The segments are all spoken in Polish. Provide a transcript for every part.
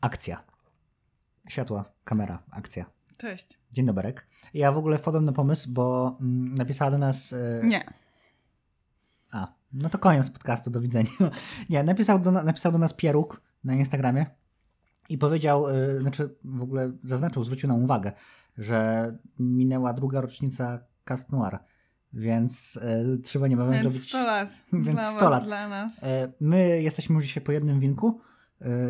Akcja. Światła, kamera, akcja. Cześć. Dzień dobry. Ja w ogóle wpadłem na pomysł, bo mm, napisała do nas... e, Nie. A, no to koniec podcastu, do widzenia. Nie, napisał do, napisał do nas Pieruk na Instagramie i powiedział, y, znaczy w ogóle zaznaczył, zwrócił nam uwagę, że minęła druga rocznica Cast Noir, więc y, trzeba niebawem Więc zrobić... 100 lat. Więc dla 100 was, lat. dla nas. My jesteśmy już dzisiaj po jednym winku,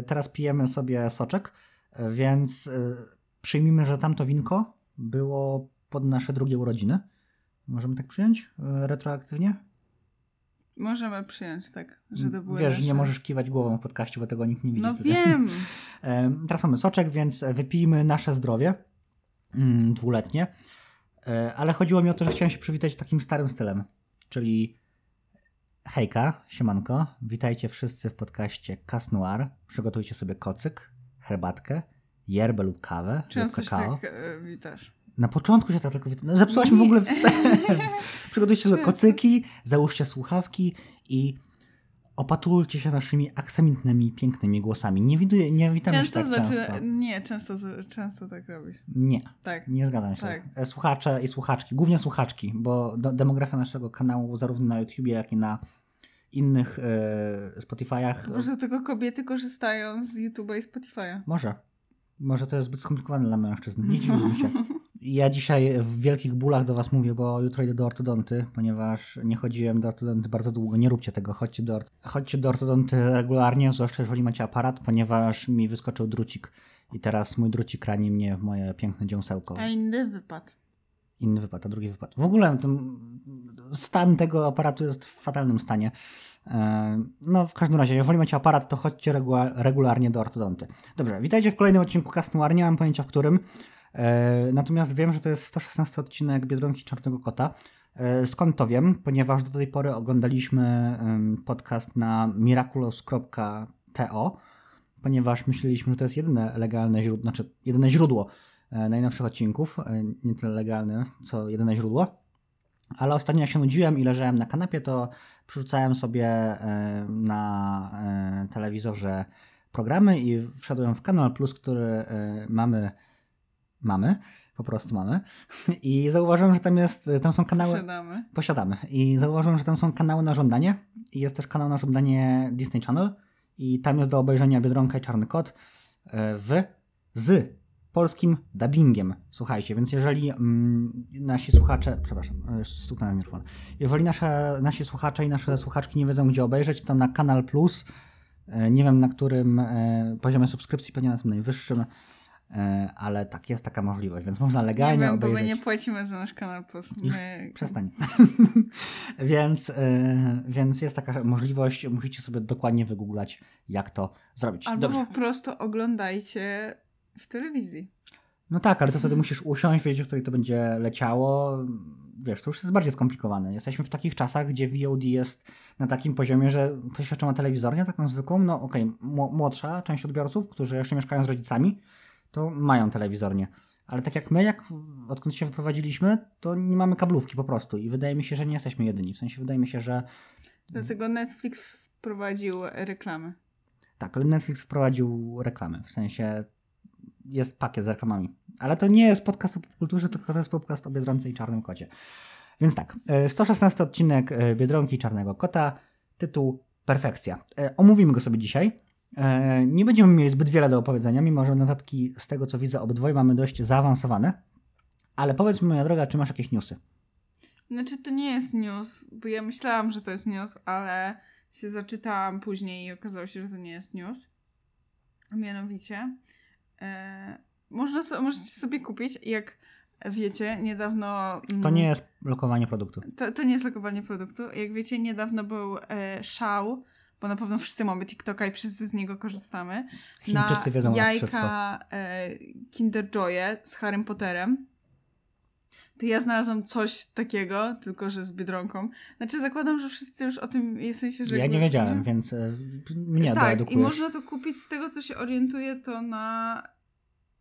teraz pijemy sobie soczek, y, więc y, przyjmijmy, że tamto winko było pod nasze drugie urodziny. Możemy tak przyjąć? Y, retroaktywnie? Możemy przyjąć, tak, że to były Wiesz, nasze... nie możesz kiwać głową w podcaście, bo tego nikt nie widzi. No wtedy. wiem. Em, Teraz mamy soczek, więc wypijmy nasze zdrowie mm, dwuletnie. E, Ale chodziło mi o to, że chciałem się przywitać takim starym stylem, czyli hejka, siemanko, witajcie wszyscy w podcaście Cas Noir. Przygotujcie sobie kocyk, herbatkę, yerbę lub kawę Często lub się kakao. tak e, witasz. Na początku się tak tylko wit- no, Zepsułaś mi w ogóle wstęp. Przygotujcie sobie kocyki, załóżcie słuchawki i opatulcie się naszymi aksamitnymi, pięknymi głosami. Nie, widuję, nie witamy Często się tak znaczy... często. Nie, często, często tak robisz. Nie, Tak. nie zgadzam się. Tak. E, Słuchacze i słuchaczki, głównie słuchaczki, bo demografia naszego kanału zarówno na YouTubie, jak i na innych e, Spotify'ach. Może tylko kobiety korzystają z YouTube'a i Spotify'a. Może. Może to jest zbyt skomplikowane dla mężczyzn. Nie dziwiłbym się. Ja dzisiaj w wielkich bólach do Was mówię, bo jutro idę do ortodonty, ponieważ nie chodziłem do ortodonty bardzo długo. Nie róbcie tego. Chodźcie do, ort- chodźcie do ortodonty regularnie, zwłaszcza jeżeli macie aparat, ponieważ mi wyskoczył drucik i teraz mój drucik rani mnie w moje piękne dziąsełko. A inny wypad. Inny wypad, a drugi wypad. W ogóle ten stan tego aparatu jest w fatalnym stanie. E, No, w każdym razie, jeżeli macie aparat, to chodźcie regula- regularnie do ortodonty. Dobrze, witajcie w kolejnym odcinku Cast Noir. Nie mam pojęcia w którym. E, Natomiast wiem, że to jest 116 odcinek Biedronki Czarnego Kota. E, Skąd to wiem? Ponieważ do tej pory oglądaliśmy podcast na miraculous.to, ponieważ myśleliśmy, że to jest jedyne legalne źródło, znaczy jedyne źródło najnowszych odcinków, e, nie tyle legalne, co jedyne źródło. Ale ostatnio jak się nudziłem i leżałem na kanapie, to przerzucałem sobie e, na e, telewizorze programy i wszedłem w Kanal Plus, który e, mamy, mamy, po prostu mamy. I zauważyłem, że tam jest, tam są kanały... Posiadamy. Posiadamy. I zauważyłem, że tam są kanały na żądanie. I jest też kanał na żądanie Disney Channel. I tam jest do obejrzenia Biedronka i Czarny Kot e, w, z polskim dubbingiem. Słuchajcie, więc jeżeli mm, nasi słuchacze, przepraszam, e, stuknąłem mikrofon. Jeżeli nasze, nasi słuchacze i nasze słuchaczki nie wiedzą, gdzie obejrzeć, to na Kanal Plus, e, nie wiem na którym e, poziomie subskrypcji, pewnie na tym najwyższym, ale tak, jest taka możliwość, więc można Nie legalnie wiem, bo obejrzeć. my nie płacimy za nasz kanał Plus. My... Przestań. więc, więc jest taka możliwość, musicie sobie dokładnie wygooglać, jak to zrobić. Albo Dobrze. po prostu oglądajcie w telewizji. No tak, ale to wtedy musisz usiąść, wiedzieć, o której to będzie leciało. Wiesz, to już jest bardziej skomplikowane. Jesteśmy w takich czasach, gdzie VOD jest na takim poziomie, że ktoś jeszcze ma telewizornię, taką zwykłą, no okej, mł- młodsza część odbiorców, którzy jeszcze mieszkają z rodzicami, to mają telewizornię. Ale tak jak my, jak odkąd się wyprowadziliśmy, to nie mamy kablówki po prostu. I wydaje mi się, że nie jesteśmy jedyni. W sensie wydaje mi się, że Dlatego Netflix wprowadził reklamy. Tak, ale Netflix wprowadził reklamy, w sensie jest pakiet z reklamami. Ale to nie jest podcast o popkulturze, tylko to jest podcast o Biedronce i Czarnym Kocie. Więc tak, e, 116 odcinek e, Biedronki i Czarnego Kota, tytuł Perfekcja. E, Omówimy go sobie dzisiaj. E, Nie będziemy mieli zbyt wiele do opowiedzenia, mimo że notatki z tego co widzę obydwoje mamy dość zaawansowane. Ale powiedz mi, moja droga, czy masz jakieś newsy? Znaczy, to nie jest news, bo ja myślałam, że to jest news, ale się zaczytałam później i okazało się, że to nie jest news. Mianowicie, e, można możecie sobie kupić, jak wiecie, niedawno... mm, To nie jest lokowanie produktu. To, to nie jest lokowanie produktu. Jak wiecie, niedawno był e, szał, bo na pewno wszyscy mamy TikToka i wszyscy z niego korzystamy. Chińczycy wiedzą o nas jajka e, Kinder Joye z Harrym Potterem. To ja znalazłam coś takiego, tylko że z Biedronką. Znaczy zakładam, że wszyscy już o tym, w sensie, że... Ja nie wiedziałem, więc e, mnie Tak, i można to kupić z tego, co się orientuję, to na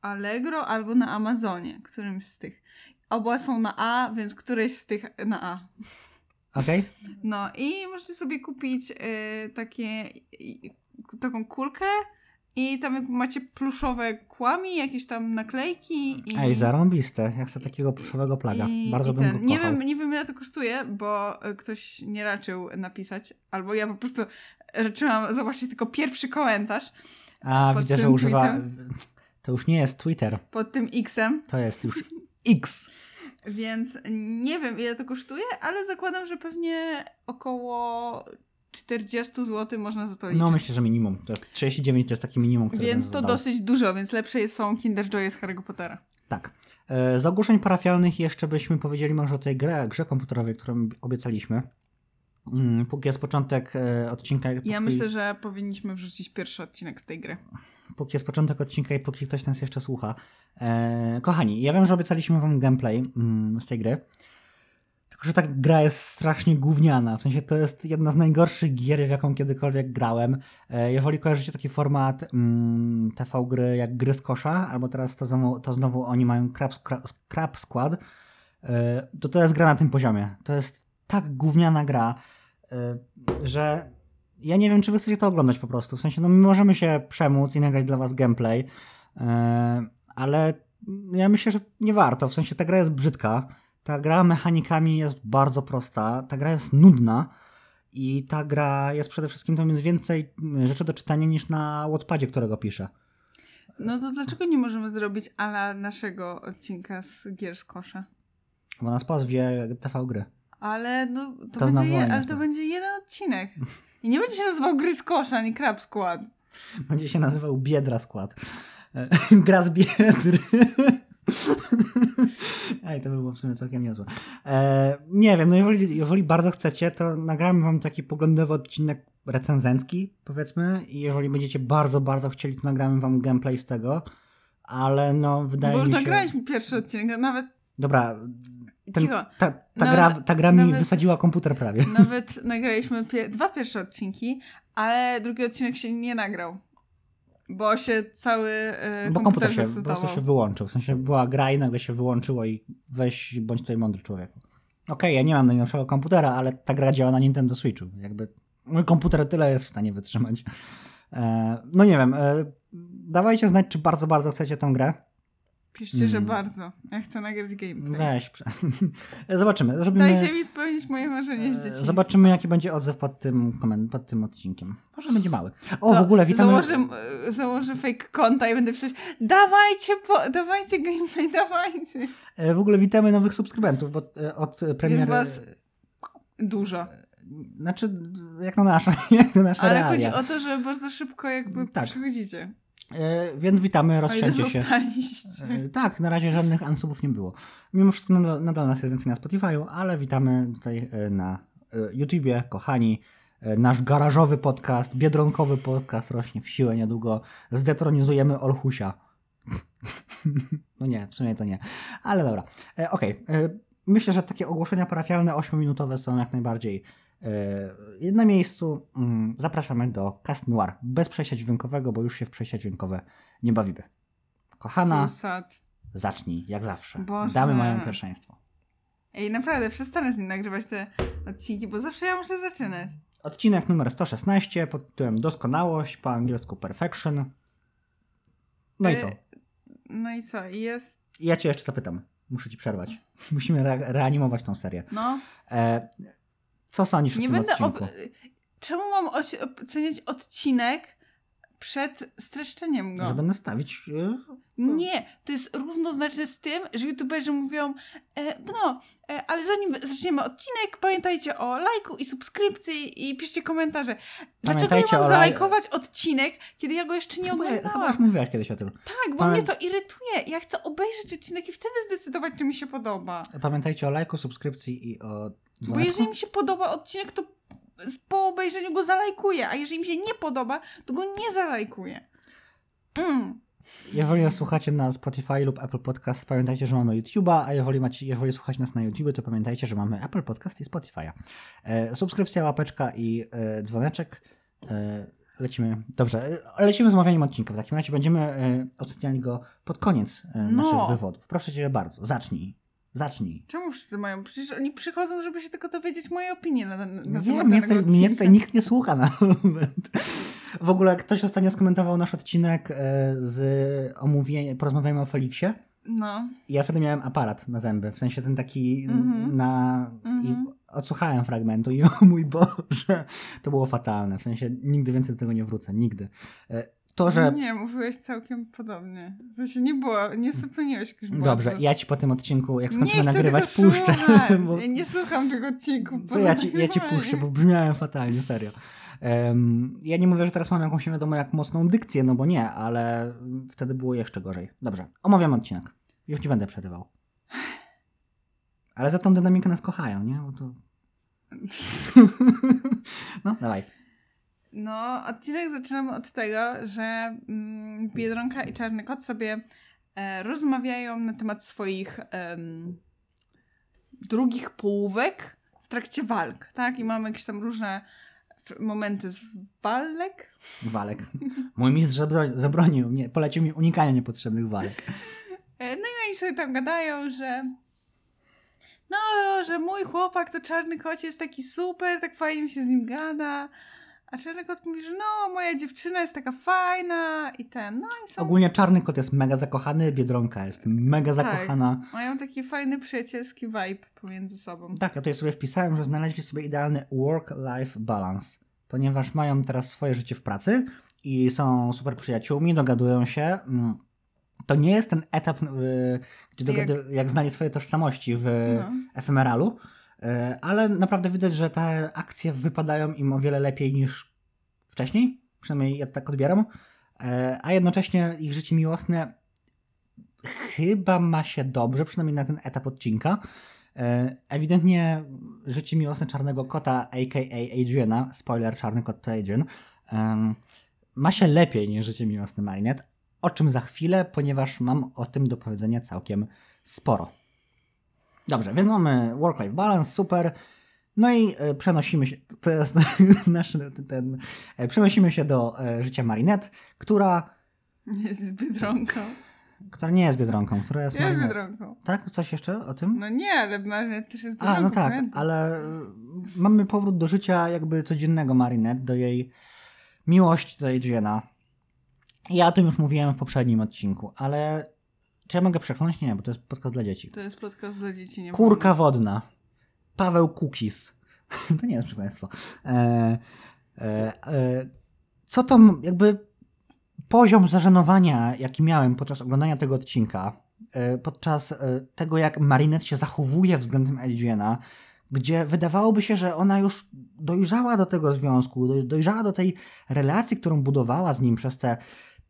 Allegro albo na Amazonie, którymś z tych. Oba są na A, więc któreś z tych na A. Okej? No i możecie sobie kupić y, takie, y, taką kulkę I tam macie pluszowe kłami, jakieś tam naklejki. I, Ej, zarąbiste. Ja chcę takiego pluszowego plaga. i, Bardzo i bym ten. go Nie kochał. wiem, nie wiem ile to kosztuje, bo e, ktoś nie raczył napisać, albo ja po prostu raczyłam zobaczyć tylko pierwszy komentarz A, widzę, że używa... To już nie jest Twitter. pod tym X-em, To jest już X. więc nie wiem ile to kosztuje, ale zakładam, że pewnie około 40 zł można za to liczyć. No myślę, że minimum. To jest 39 to jest taki minimum, które więc to dosyć dużo, więc lepsze są Kinder Joye z Harry'ego Pottera. Tak. E, Z ogłoszeń parafialnych jeszcze byśmy powiedzieli może o tej grze, grze komputerowej, którą obiecaliśmy. Mm, Póki jest początek e, odcinka. Ja póki, myślę, że powinniśmy wrzucić pierwszy odcinek z tej gry. Póki jest początek odcinka i póki ktoś nas jeszcze słucha. E, kochani, ja wiem, że obiecaliśmy wam gameplay mm, z tej gry. Tylko, że ta gra jest strasznie gówniana. W sensie to jest jedna z najgorszych gier, w jaką kiedykolwiek grałem. E, jeżeli kojarzycie taki format mm, TV gry jak gry z kosza, albo teraz to znowu, to znowu oni mają Crab, Crab Squad, e, to to jest gra na tym poziomie. To jest tak gówniana gra, e, że ja nie wiem, czy wy chcecie to oglądać po prostu. W sensie, no my możemy się przemóc i nagrać dla was gameplay, ale ja myślę, że nie warto. W sensie ta gra jest brzydka, ta gra mechanikami jest bardzo prosta, ta gra jest nudna i ta gra jest przede wszystkim, tam jest więcej mm, rzeczy do czytania niż na Wattpadzie, którego piszę. No to dlaczego nie możemy zrobić ala naszego odcinka z gier z kosza? Bo nas pozwie TV gry. Ale no, to, To będzie, je, ale to będzie jeden odcinek. I nie będzie się nazywał gry z kosza, ani Crab Squad. Będzie się nazywał Biedra Skład. E, Gra z Biedry. Ej, to by było w sumie całkiem niezłe. E, nie wiem, no jeżeli, jeżeli bardzo chcecie, to nagramy wam taki poglądowy odcinek recenzencki, powiedzmy. I jeżeli będziecie bardzo, bardzo chcieli, to nagramy wam gameplay z tego. Ale no, wydaje Bo już mi się... nagraliśmy pierwszy odcinek, nawet Dobra, ten, cicho. ta, ta, Nawet- gra, ta gra mi nawet- wysadziła komputer prawie. Nawet nagraliśmy pie- dwa pierwsze odcinki, ale drugi odcinek się nie nagrał. Bo się cały e, Bo komputer, komputer się po prostu się wyłączył. W sensie była gra i nagle się wyłączyło i weź, bądź tutaj mądry człowieku. Okej, ja nie mam najnowszego komputera, ale ta gra działa na Nintendo Switchu. Jakby mój komputer tyle jest w stanie wytrzymać. E, no nie wiem, e, dawajcie znać, czy bardzo, bardzo chcecie tę grę. Piszcie, że Mm. bardzo. Ja chcę nagrać gameplay. Weź, przez... Zobaczymy. Zrobimy... Dajcie mi spełnić moje marzenie z e, dzieciństwa. Zobaczymy, jaki będzie odzew pod tym, koment- pod tym odcinkiem. Może będzie mały. O, To w ogóle witamy... Założę, e, założę fake konta i będę pisać dawajcie, po, dawajcie gameplay, dawajcie. E, W ogóle witamy nowych subskrybentów, bo e, od premiery... Jest was dużo. Znaczy, jak na nasze, jak na nasze Ale chodzi realia. o to, że bardzo szybko jakby Tak. przychodzicie. E, więc witamy, rozsiądźcie się. zostaliście. E, tak, na razie żadnych unsubów nie było. Mimo wszystko nadal, nadal nas jest więcej na Spotify'u, ale witamy tutaj e, na YouTubie, kochani. Nasz garażowy podcast, biedronkowy podcast rośnie w siłę niedługo. Zdetronizujemy Olchusia. no nie, w sumie to nie. Ale dobra. Okej. e, Myślę, że takie ogłoszenia parafialne 8-minutowe są jak najbardziej na miejscu. Mm, Zapraszamy do Cast Noir. Bez przejścia dźwiękowego, bo już się w przejścia dźwiękowe nie bawimy. Kochana, zacznij, jak zawsze. Boże. Damy mają pierwszeństwo. Ej, naprawdę, przestanę z nim nagrywać te odcinki, bo zawsze ja muszę zaczynać. Odcinek numer 116 pod tytułem Doskonałość, po angielsku Perfection. No i E, co? No i co? Jest. Ja cię jeszcze zapytam. Muszę ci przerwać. Musimy re reanimować tą serię. No. E, co sądzisz Nie o tym będę. odcinku? Ob... Czemu mam oceniać odcinek przed streszczeniem go? Że będę stawić... e, Nie, to jest równoznaczne z tym, że youtuberzy mówią, e, no, e, ale zanim zaczniemy odcinek, pamiętajcie o lajku i subskrypcji i piszcie komentarze. Dlaczego ja mam o laj- zalajkować odcinek, kiedy ja go jeszcze nie Chyba, chyba już oglądałam? mówiłaś kiedyś o tym. Tak, bo Pamię- mnie to irytuje. Ja chcę obejrzeć odcinek i wtedy zdecydować, czy mi się podoba. Pamiętajcie o lajku, subskrypcji i o Bo jeżeli mi się podoba odcinek, to po obejrzeniu go zalajkuję, a jeżeli mi się nie podoba, to go nie zalajkuję. Mm. Jeżeli słuchacie na Spotify lub Apple Podcast, pamiętajcie, że mamy YouTube'a, a jeżeli, macie, jeżeli słuchacie nas na YouTube, to pamiętajcie, że mamy Apple Podcast i Spotify'a. E, subskrypcja, łapeczka i e, dzwoneczek. E, lecimy. Dobrze, e, lecimy z omawianiem odcinka. W takim razie będziemy e, oceniali go pod koniec e, No. naszych wywodów. Proszę cię bardzo, zacznij. Zacznij. Czemu wszyscy mają? Przecież oni przychodzą, żeby się tylko dowiedzieć moje opinie na, na, No temat wiem, mnie tutaj, mnie tutaj nikt nie słucha na moment. W ogóle ktoś ostatnio skomentował nasz odcinek e, z omówienia, porozmawiajmy o Feliksie. No. I ja wtedy miałem aparat na zęby, w sensie ten taki Mhm. na... I odsłuchałem fragmentu i o mój Boże, to było fatalne. W sensie nigdy więcej do tego nie wrócę, nigdy. To, że... Nie, mówiłeś całkiem podobnie. W sensie nie było, nie spełniłeś jakoś Dobrze, ja ci po tym odcinku, jak skończymy nagrywać, puszczę. bo- Ja nie słucham tego odcinku. To ja ci, ja ci puszczę, bo brzmiałem fatalnie, serio. Em, ja nie mówię, że teraz mam jakąś nie wiadomo jak mocną dykcję, no bo nie, ale wtedy było jeszcze gorzej. Dobrze, omawiam odcinek. Już nie będę przerywał. Ale za tą dynamikę nas kochają, nie? Bo to... no, dawaj. No, odcinek zaczynamy od tego, że mm, Biedronka i Czarny Kot sobie e, rozmawiają na temat swoich em, drugich połówek w trakcie walk, tak? I mamy jakieś tam różne momenty z walek. Walek. Mój mistrz zabro- zabronił mnie, polecił mi unikania niepotrzebnych walek. E, No i oni sobie tam gadają, że no, że mój chłopak to czarny kot jest taki super, tak fajnie mi się z nim gada. A czarny kot mówi, że no, moja dziewczyna jest taka fajna i ten, no i są, Ogólnie czarny kot jest mega zakochany, Biedronka jest mega zakochana. mają taki fajny przyjacielski vibe pomiędzy sobą. Tak, ja tutaj sobie wpisałem, że znaleźli sobie idealny work-life balance, ponieważ mają teraz swoje życie w pracy i są super przyjaciółmi, dogadują się. mm, To nie jest ten etap, y, gdzie Jak- dogady, jak znali swoje tożsamości w No. efemeralu, ale naprawdę widać, że te akcje wypadają im o wiele lepiej niż wcześniej, przynajmniej ja to tak odbieram, E, a jednocześnie ich życie miłosne chyba ma się dobrze, przynajmniej na ten etap odcinka. E, Ewidentnie życie miłosne Czarnego Kota, a.k.a. Adriana, spoiler, Czarny Kot to Adrian, ma się lepiej niż życie miłosne Marinette, o czym za chwilę, ponieważ mam o tym do powiedzenia całkiem sporo. Dobrze, więc mamy work-life balance, super. No i e, przenosimy się, to jest nasz ten, e, przenosimy się do e, życia Marinette, która, Jest z Biedronką. która nie jest Biedronką, która jest Jest Marinette. Biedronką. Tak? Coś jeszcze o tym? No nie, ale Marinette też jest Biedronką. A, no tak, pamiętam. ale mamy powrót do życia jakby codziennego Marinette, do jej miłości do Adriana. Ja o tym już mówiłem w poprzednim odcinku, ale czy ja mogę przekląć? Nie, bo to jest podcast dla dzieci. To jest podcast dla dzieci, nie Kurka wodna. Paweł Kukis. to nie jest przekleństwo. E, e, e, co to jakby poziom zażenowania, jaki miałem podczas oglądania tego odcinka, e, podczas e, tego, jak Marinette się zachowuje względem Adriana, gdzie wydawałoby się, że ona już dojrzała do tego związku, doj- dojrzała do tej relacji, którą budowała z nim przez te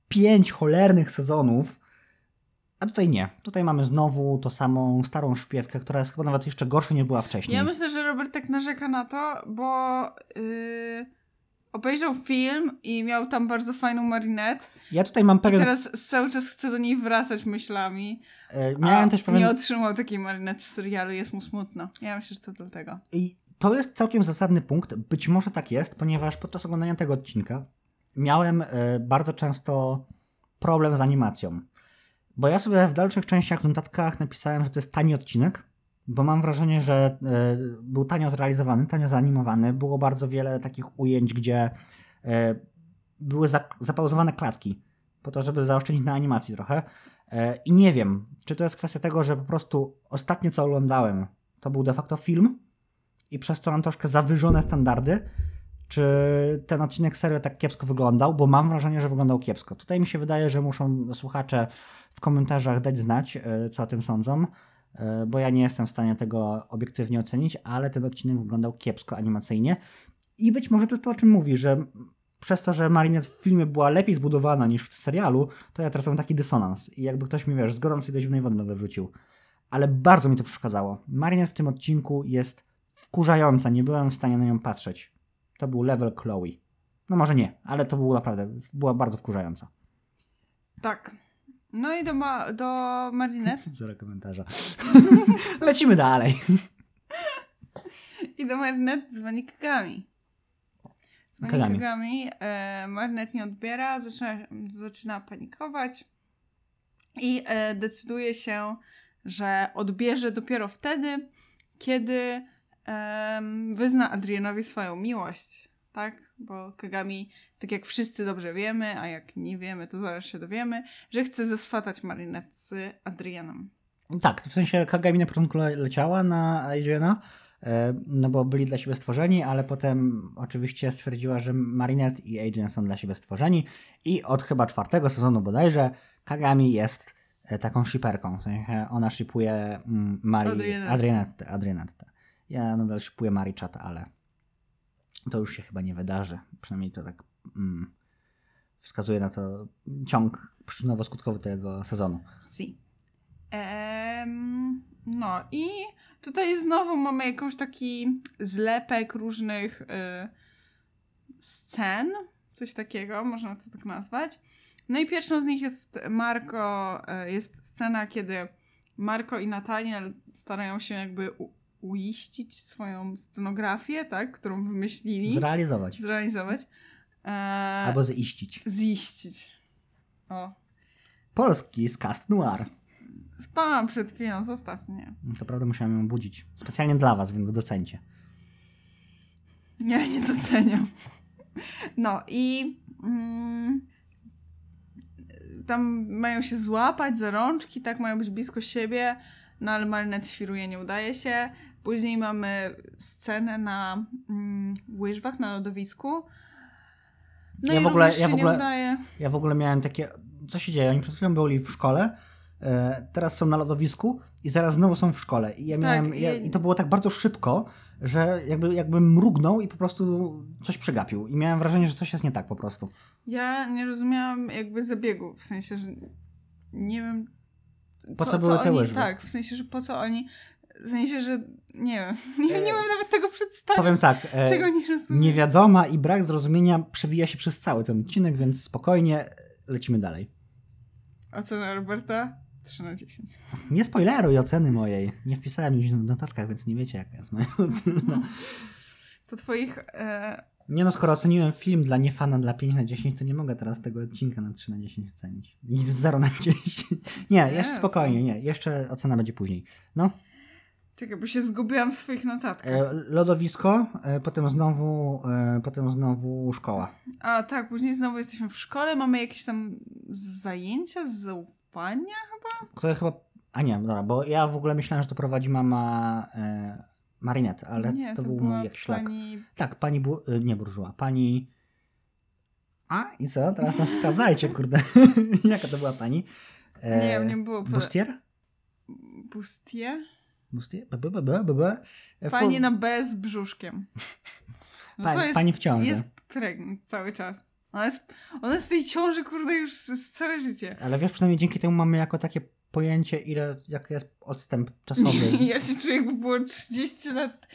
pięć cholernych sezonów, a tutaj nie. Tutaj mamy znowu tą samą starą szpiewkę, która jest chyba nawet jeszcze gorsza niż była wcześniej. Ja myślę, że Robert tak narzeka na to, bo yy, obejrzał film i miał tam bardzo fajną Marinette. Ja tutaj mam I pewien... teraz cały czas chce do niej wracać myślami. A miałem też pewien... nie otrzymał takiej Marinette w serialu, jest mu smutno. Ja myślę, że to dlatego. I to jest całkiem zasadny punkt. Być może tak jest, ponieważ podczas oglądania tego odcinka miałem e, bardzo często problem z animacją. Bo ja sobie w dalszych częściach w notatkach napisałem, że to jest tani odcinek, bo mam wrażenie, że e, był tanio zrealizowany, tanio zanimowany. Było bardzo wiele takich ujęć, gdzie e, były za, zapauzowane klatki, po to, żeby zaoszczędzić na animacji trochę. E, I nie wiem, czy to jest kwestia tego, że po prostu ostatnie co oglądałem, to był de facto film, i przez to mam troszkę zawyżone standardy, czy ten odcinek serio tak kiepsko wyglądał, bo mam wrażenie, że wyglądał kiepsko. Tutaj mi się wydaje, że muszą słuchacze w komentarzach dać znać, e, co o tym sądzą, e, bo ja nie jestem w stanie tego obiektywnie ocenić, ale ten odcinek wyglądał kiepsko animacyjnie i być może to jest to, o czym mówi, że przez to, że Marinette w filmie była lepiej zbudowana niż w serialu, to ja teraz mam taki dysonans i jakby ktoś mi, wiesz, z gorącej do zimnej wody wrzucił. Ale bardzo mi to przeszkadzało. Marinette w tym odcinku jest wkurzająca, nie byłem w stanie na nią patrzeć. To był level Chloe. No może nie, ale to było naprawdę, była bardzo wkurzająca. Tak. No i do, ma- do Marinette. Zero komentarza. Lecimy dalej. I do Marinette dzwoni Kagami. Dzwoni Kagami. Kagami. E, Marinette nie odbiera, zaczyna, zaczyna panikować i e, decyduje się, że odbierze dopiero wtedy, kiedy em, wyzna Adrianowi swoją miłość. tak? Bo Kagami, tak jak wszyscy dobrze wiemy, a jak nie wiemy, to zaraz się dowiemy, że chce zeswatać Marinette z Adrianem. Tak, w sensie Kagami na początku le- leciała na Adriana, e, no bo byli dla siebie stworzeni, ale potem oczywiście stwierdziła, że Marinette i Adrian są dla siebie stworzeni i od chyba czwartego sezonu bodajże Kagami jest e, taką shiperką, w sensie ona shipuje mm, Mari, Adrianette. Adrianette, Adrianette. Ja nadal shipuję Marichata, ale to już się chyba nie wydarzy, przynajmniej to tak mm, wskazuje na to ciąg przyczynowo-skutkowy tego sezonu. Si. Em, no i tutaj znowu mamy jakąś taki zlepek różnych y, scen, coś takiego, można to tak nazwać. No i pierwszą z nich jest Marko, y, jest scena, kiedy Marko i Nataniel starają się jakby uiścić swoją scenografię, tak, którą wymyślili, Zrealizować. zrealizować. E, Albo ziścić. ziścić. O, Polski z Cast Noir. spałam przed chwilą, zostaw mnie. To prawda, musiałem ją budzić. Specjalnie dla was, więc docencie. Ja nie doceniam. No i mm, tam mają się złapać za rączki, tak, mają być blisko siebie, no ale Marinette świruje, nie udaje się. Później mamy scenę na mm, łyżwach, na lodowisku. No Ja i w ogóle- ja się w ogóle- nie udaje. Ja w ogóle miałem takie... Co się dzieje? Oni przed chwilą byli w szkole, e, teraz są na lodowisku i zaraz znowu są w szkole. I, ja Tak, miałem, i- ja, I to było tak bardzo szybko, że jakby, jakbym mrugnął i po prostu coś przegapił. I miałem wrażenie, że coś jest nie tak po prostu. Ja nie rozumiałam jakby zabiegu, w sensie, że nie wiem... Po co były te oni, łyżwy? Tak, w sensie, że po co oni... W sensie, że nie wiem, nie, nie wiem nawet tego przedstawić. Powiem tak, e, Czego nie rozumiem. niewiadoma i brak zrozumienia przewija się przez cały ten odcinek, więc spokojnie lecimy dalej. Ocena Roberta 3 na 10. Nie spoileruj oceny mojej. Nie wpisałem już w notatkach, więc nie wiecie, jaka jest moja ocena. Po twoich. E, Nie no, skoro oceniłem film dla niefana dla 5 na 10, to nie mogę teraz tego odcinka na 3 na 10 ocenić. I z 0 na 10. Nie, jeszcze spokojnie, nie. Jeszcze ocena będzie później. No, czekaj, bo się zgubiłam w swoich notatkach. e, lodowisko, e, potem znowu, e, potem znowu szkoła. A tak, później znowu jesteśmy w szkole, mamy jakieś tam zajęcia z zaufania chyba? Które chyba... A nie, dobra, bo ja w ogóle myślałem, że to prowadzi mama e, Marinette, ale nie, to, to, był mój jakiś szlak. pani. Tak, pani bu- y, nie burżuła, pani... A, i co? Teraz nas sprawdzajcie, kurde. Jaka to była pani? E, Nie wiem, nie było. Bustier? Bustie? Bustier? E, Pani na B z brzuszkiem. No Pani- jest, pani w ciąży. Jest pregnant cały czas. Ona jest, ona jest w tej ciąży, kurde, już z, całe życie. Ale wiesz, przynajmniej dzięki temu mamy jako takie pojęcie, ile, jaki jest odstęp czasowy. Ja się czuję, jakby było 30 lat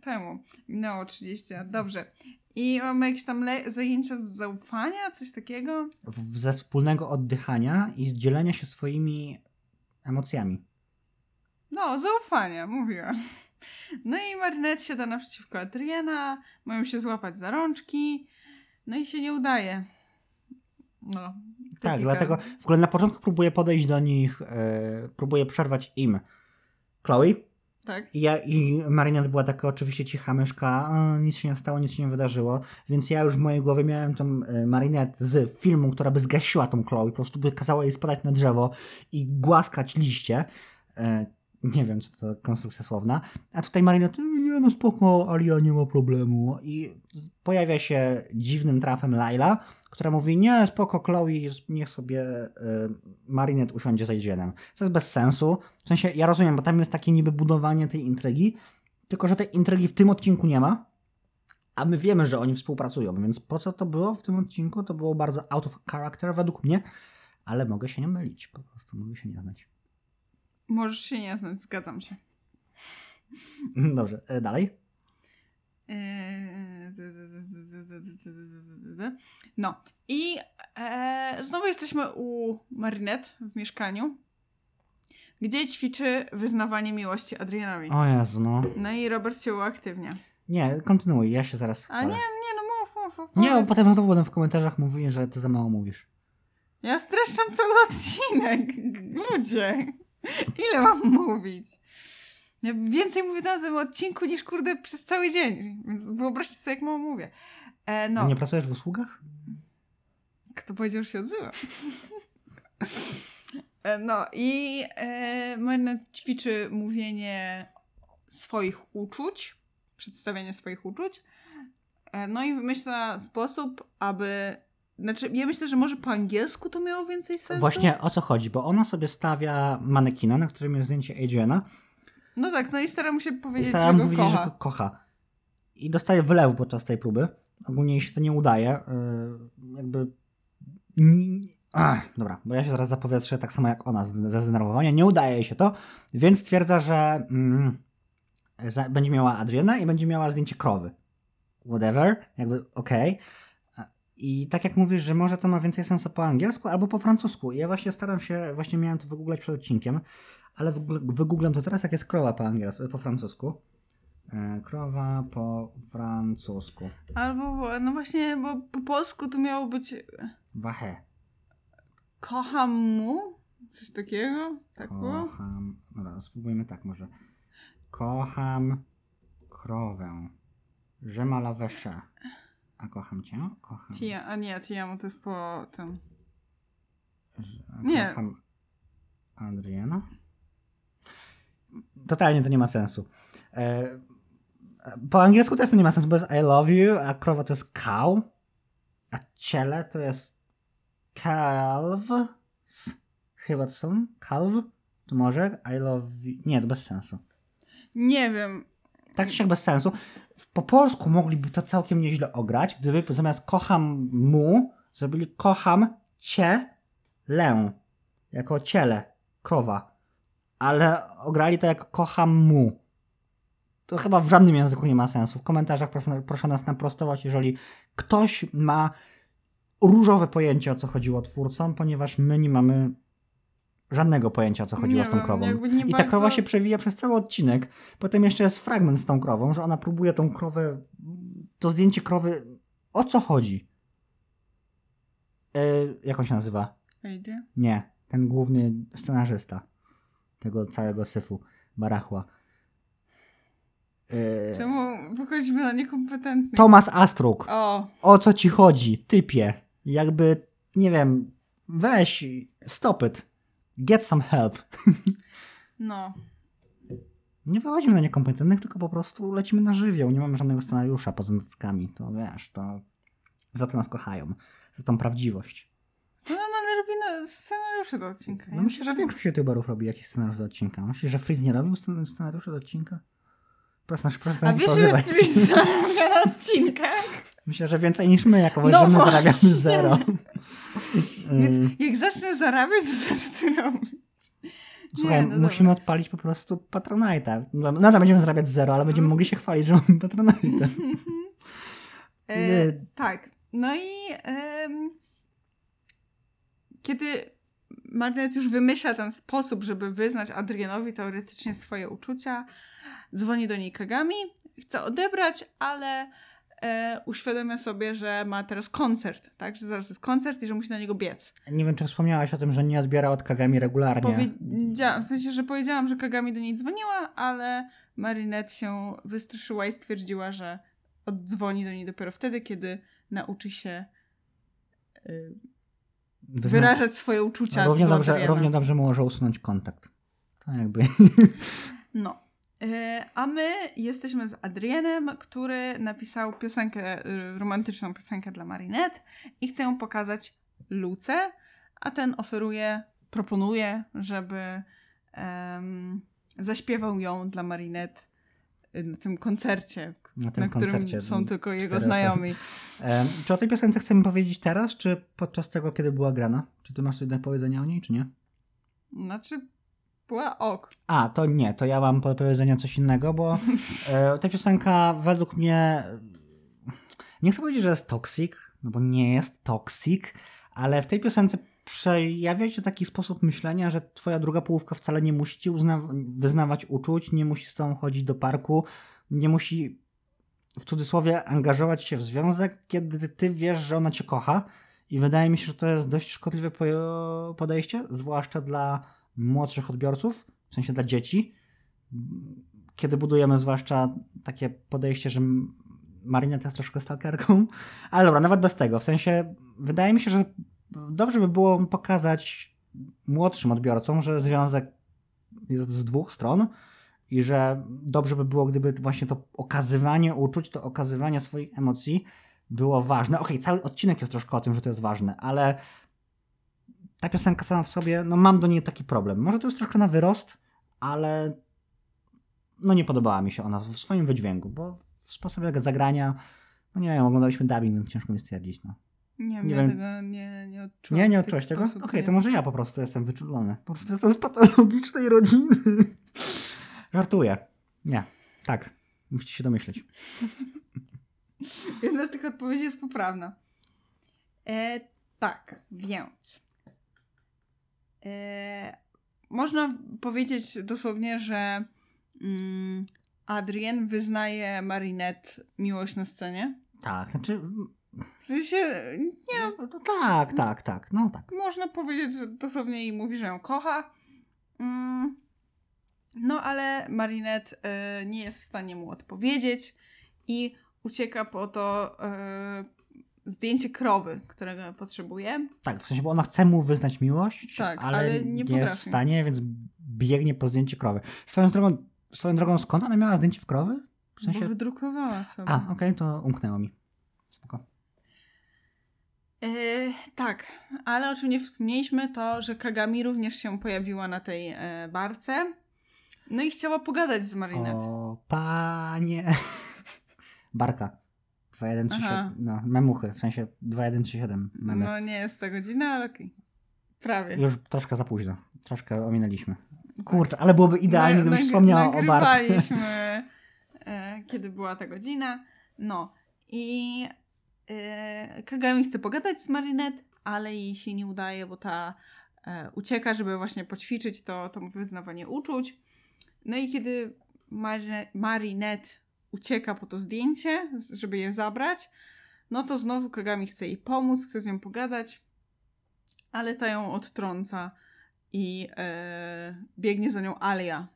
temu. Minęło 30 lat, dobrze. I mamy jakieś tam zajęcia z zaufania, coś takiego. w- ze wspólnego oddychania i z dzielenia się swoimi emocjami. No, zaufania, mówiłam. No i Marinette siada naprzeciwko Adriana, mają się złapać za rączki, no i się nie udaje. No. Tak, typika. dlatego w ogóle na początku próbuję podejść do nich, e, próbuję przerwać im Chloe. Tak. I, ja, I Marinette była taka oczywiście cicha myszka, "O, nic się nie stało, nic się nie wydarzyło, więc ja już w mojej głowie miałem tą e, Marinette z filmu, która by zgasiła tą Chloe, po prostu by kazała jej spadać na drzewo i głaskać liście. E, nie wiem, co to konstrukcja słowna. A tutaj Marinette, "E, nie no spoko, Alia nie ma problemu. I pojawia się dziwnym trafem Laila, która mówi, nie, spoko, Chloe, niech sobie e, Marinette usiądzie za Adrianem. Co jest bez sensu. W sensie, ja rozumiem, bo tam jest takie niby budowanie tej intrygi, tylko że tej intrygi w tym odcinku nie ma, a my wiemy, że oni współpracują, więc po co to było w tym odcinku? To było bardzo out of character według mnie, ale mogę się nie mylić, po prostu mogę się nie znać. Możesz się nie znać, zgadzam się. Dobrze, e, dalej. No i e, znowu jesteśmy u Marinette w mieszkaniu, gdzie ćwiczy wyznawanie miłości Adrianowi. O Jezu, no. No i Robert się uaktywnia. Nie, kontynuuj, ja się zaraz... A nie, nie, no mów, mów, mów. Nie, bo potem znowu będą w komentarzach mówili, że ty za mało mówisz. Ja streszczam cały odcinek. Ludzie, ile mam mówić? Ja więcej mówię na tym odcinku niż kurde przez cały dzień. Więc wyobraźcie sobie, jak mało mówię. E, no, Nie pracujesz w usługach? kto powiedział, że się odzywa? E, no i e, Marinette ćwiczy mówienie swoich uczuć, przedstawianie swoich uczuć. E, no i wymyśla sposób, aby... Znaczy, ja myślę, że może po angielsku to miało więcej sensu. Właśnie o co chodzi, bo ona sobie stawia manekina, na którym jest zdjęcie Adriana No tak, no i stara mu się i powiedzieć, stara że go powiedzieć, że kocha. go kocha. I dostaje wylewu podczas tej próby. Ogólnie jej się to nie udaje. Yy, jakby... Ach, dobra, bo ja się zaraz zapowietrzę tak samo jak ona ze zdenerwowania. Nie udaje jej się to, więc stwierdza, że mm, będzie miała Adriana i będzie miała zdjęcie krowy. Whatever, jakby okej. I tak jak mówisz, że może to ma więcej sensu po angielsku albo po francusku. Ja właśnie staram się, właśnie miałem to wygooglać przed odcinkiem, ale wygoogl- wygooglam to teraz, jak jest krowa po angielsku, po francusku. E, krowa po francusku. Albo, no właśnie, bo po polsku to miało być Wahe. kocham mu, coś takiego, tak było? Kocham. Dobra, spróbujmy tak może. Kocham krowę. Je ma la vache. A kocham cię? Kocham. Tia, a nie, Tiamo to jest po tym. A Nie. Kocham Adriana? Totalnie to nie ma sensu. E, po angielsku też to nie ma sensu, bo jest I love you, a krowa to jest cow, a ciele to jest calves. Chyba to są? Calv? To może? I love you. Nie, to bez sensu. Nie wiem. Tak siak bez sensu. Po polsku mogliby to całkiem nieźle ograć, gdyby zamiast kocham mu, zrobili kocham cię lę. Jako ciele, krowa. Ale ograli to jak kocham mu. To chyba w żadnym języku nie ma sensu. W komentarzach proszę, proszę nas naprostować, jeżeli ktoś ma różowe pojęcie, o co chodziło twórcom, ponieważ my nie mamy żadnego pojęcia, o co chodziło Nie z tą krową. I ta bardzo- krowa się przewija przez cały odcinek. Potem jeszcze jest fragment z tą krową, że ona próbuje tą krowę, to zdjęcie krowy, o co chodzi? Yy, jak on się nazywa? Wejdzie. Nie, ten główny scenarzysta tego całego syfu, barachła. Yy, Czemu wychodzimy na niekompetentnych? Tomas Astruk. O, O co ci chodzi, typie? Jakby, nie wiem, weź, stop it. Get some help. no. Nie wychodzimy na niekompetentnych, tylko po prostu lecimy na żywioł. Nie mamy żadnego scenariusza poza notatkami. To wiesz, to za to nas kochają. Za tą prawdziwość. To normalnie robi na scenariusze do odcinka. No myślę, że większość youtuberów robi jakiś scenariusz do odcinka. Myślisz, że Frizz nie robił scen- scenariusza do odcinka? Proszę, nasz proszę A wiesz, że. Fritz zarabia na odcinkach? Myślę, że więcej niż my, jako No że my zarabiamy zero. Więc jak zacznę zarabiać, to zacznę robić. Słuchaj, Nie, no musimy dobra. odpalić po prostu Patronite'a. No, Nadal będziemy zarabiać zero, ale będziemy mogli się chwalić, że mamy Patronite'a. E, tak. No i kiedy Margaret już wymyśla ten sposób, żeby wyznać Adrianowi teoretycznie swoje uczucia, dzwoni do niej Kagami, chce odebrać, ale e, uświadamia sobie, że ma teraz koncert, tak? Że zaraz jest koncert i że musi na niego biec. Nie wiem, czy wspomniałaś o tym, że nie odbiera od Kagami regularnie. Powiedziałam, w sensie, że powiedziałam, że Kagami do niej dzwoniła, ale Marinette się wystraszyła i stwierdziła, że oddzwoni do niej dopiero wtedy, kiedy nauczy się y, wyrażać swoje uczucia równie, do dobrze, Adriana. równie dobrze może usunąć kontakt. To jakby. No. E, A my jesteśmy z Adrianem, który napisał piosenkę, y, romantyczną piosenkę dla Marinette i chce ją pokazać Luce, a ten oferuje, proponuje, żeby em, zaśpiewał ją dla Marinette y, na tym koncercie, Na na, tym którym koncercie są tylko jego znajomi. E, czy o tej piosence chcemy powiedzieć teraz, czy podczas tego, kiedy była grana? Czy ty masz coś do powiedzenia o niej, czy nie? Znaczy, była ok. A, to nie, to ja mam do powiedzenia coś innego, bo e, ta piosenka według mnie. Nie chcę powiedzieć, że jest toxic, no bo nie jest toxic, ale w tej piosence przejawia się taki sposób myślenia, że twoja druga połówka wcale nie musi ci wyznawać uczuć, nie musi z tobą chodzić do parku, nie musi w cudzysłowie angażować się w związek, kiedy ty wiesz, że ona cię kocha. I wydaje mi się, że to jest dość szkodliwe po- podejście, zwłaszcza dla młodszych odbiorców, w sensie dla dzieci, kiedy budujemy zwłaszcza takie podejście, że Marinette jest troszkę stalkerką, ale dobra, nawet bez tego. W sensie, wydaje mi się, że dobrze by było pokazać młodszym odbiorcom, że związek jest z dwóch stron i że dobrze by było, gdyby właśnie to okazywanie uczuć, to okazywanie swoich emocji było ważne. Okej, okay, cały odcinek jest troszkę o tym, że to jest ważne, ale ta piosenka sama w sobie, no mam do niej taki problem. Może to jest troszkę na wyrost, ale no nie podobała mi się ona w swoim wydźwięku, bo w sposobie zagrania, no nie wiem, oglądaliśmy dubbing, więc ciężko mi stwierdzić, no. Nie, nie wiem, tego nie, nie odczułam. Nie, nie odczułaś tego? Okej, okay, to może ja po prostu jestem wyczulony. Po prostu jestem z patologicznej rodziny. Żartuję. Nie. Tak. Musicie się domyśleć. Jedna z tych odpowiedzi jest poprawna. E, tak, więc. E, można powiedzieć dosłownie, że mm, Adrien wyznaje Marinette miłość na scenie. Tak, znaczy. W sensie, nie no, no, tak, tak, tak, no tak. Można powiedzieć, że dosłownie jej mówi, że ją kocha. Mm, no ale Marinette y, nie jest w stanie mu odpowiedzieć i ucieka po to y, zdjęcie krowy, którego potrzebuje. Tak, w sensie, bo ona chce mu wyznać miłość, tak, ale, ale nie, nie jest w stanie, więc biegnie po zdjęcie krowy. Swoją drogą, swoją drogą skąd ona miała zdjęcie w krowy? W sensie... Bo wydrukowała sobie. A, okej, okay, to umknęło mi. Spoko. Yy, tak, tak, o czym nie wspomnieliśmy, to, że Kagami również się pojawiła na tej e, barce. No i chciała pogadać z Marinette. O, panie. Barka. 2137. No, memuchy, w sensie 2137 memy. No nie jest ta godzina, ale okej. Prawie. Już troszkę za późno. Troszkę ominęliśmy. Kurczę, ale byłoby idealnie, gdybyś wspomniała o barce. e, kiedy była ta godzina. No. I e, Kagami chce pogadać z Marinette, ale jej się nie udaje, bo ta e, ucieka, żeby właśnie poćwiczyć to, to wyznawanie uczuć. No i kiedy Marinette ucieka po to zdjęcie, żeby je zabrać, no to znowu Kagami chce jej pomóc, chce z nią pogadać, ale ta ją odtrąca i e, biegnie za nią Alia.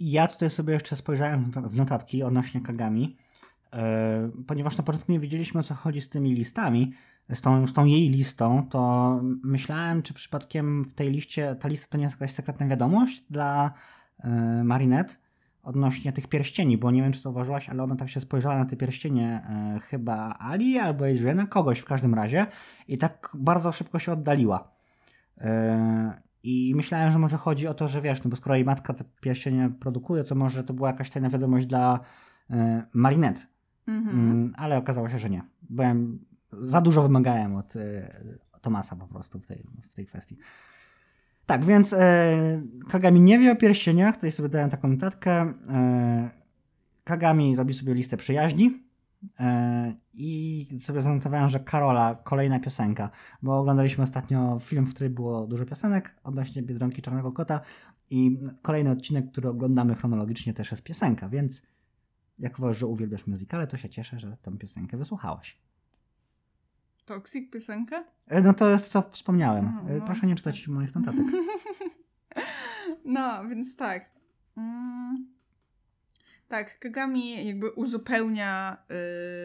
Ja tutaj sobie jeszcze spojrzałem w notatki odnośnie Kagami, e, ponieważ na początku nie wiedzieliśmy o co chodzi z tymi listami, z tą, z tą jej listą, to myślałem, czy przypadkiem w tej liście, ta lista to nie jest jakaś sekretna wiadomość dla e, Marinette, odnośnie tych pierścieni, bo nie wiem, czy zauważyłaś, ale ona tak się spojrzała na te pierścienie e, chyba Ali albo Adriana, kogoś w każdym razie i tak bardzo szybko się oddaliła. E, I myślałem, że może chodzi o to, że wiesz, no bo skoro jej matka te pierścienie produkuje, to może to była jakaś tajna wiadomość dla e, Marinette. Mhm. Mm, ale okazało się, że nie. Byłem, za dużo wymagałem od e, Tomasa po prostu w tej, w tej kwestii. Tak, więc e, Kagami nie wie o pierścieniach, tutaj sobie dałem taką notatkę. E, Kagami robi sobie listę przyjaźni e, i sobie zanotowałem, że Karola, kolejna piosenka, bo oglądaliśmy ostatnio film, w którym było dużo piosenek odnośnie Biedronki Czarnego Kota i kolejny odcinek, który oglądamy chronologicznie też jest piosenka, więc jak uważasz, że uwielbiasz muzykale, to się cieszę, że tę piosenkę wysłuchałaś. Toxic piosenka? E, no to jest co wspomniałem. E, no. Proszę nie czytać moich notatek. no, więc tak. Mm. Tak, Kagami jakby uzupełnia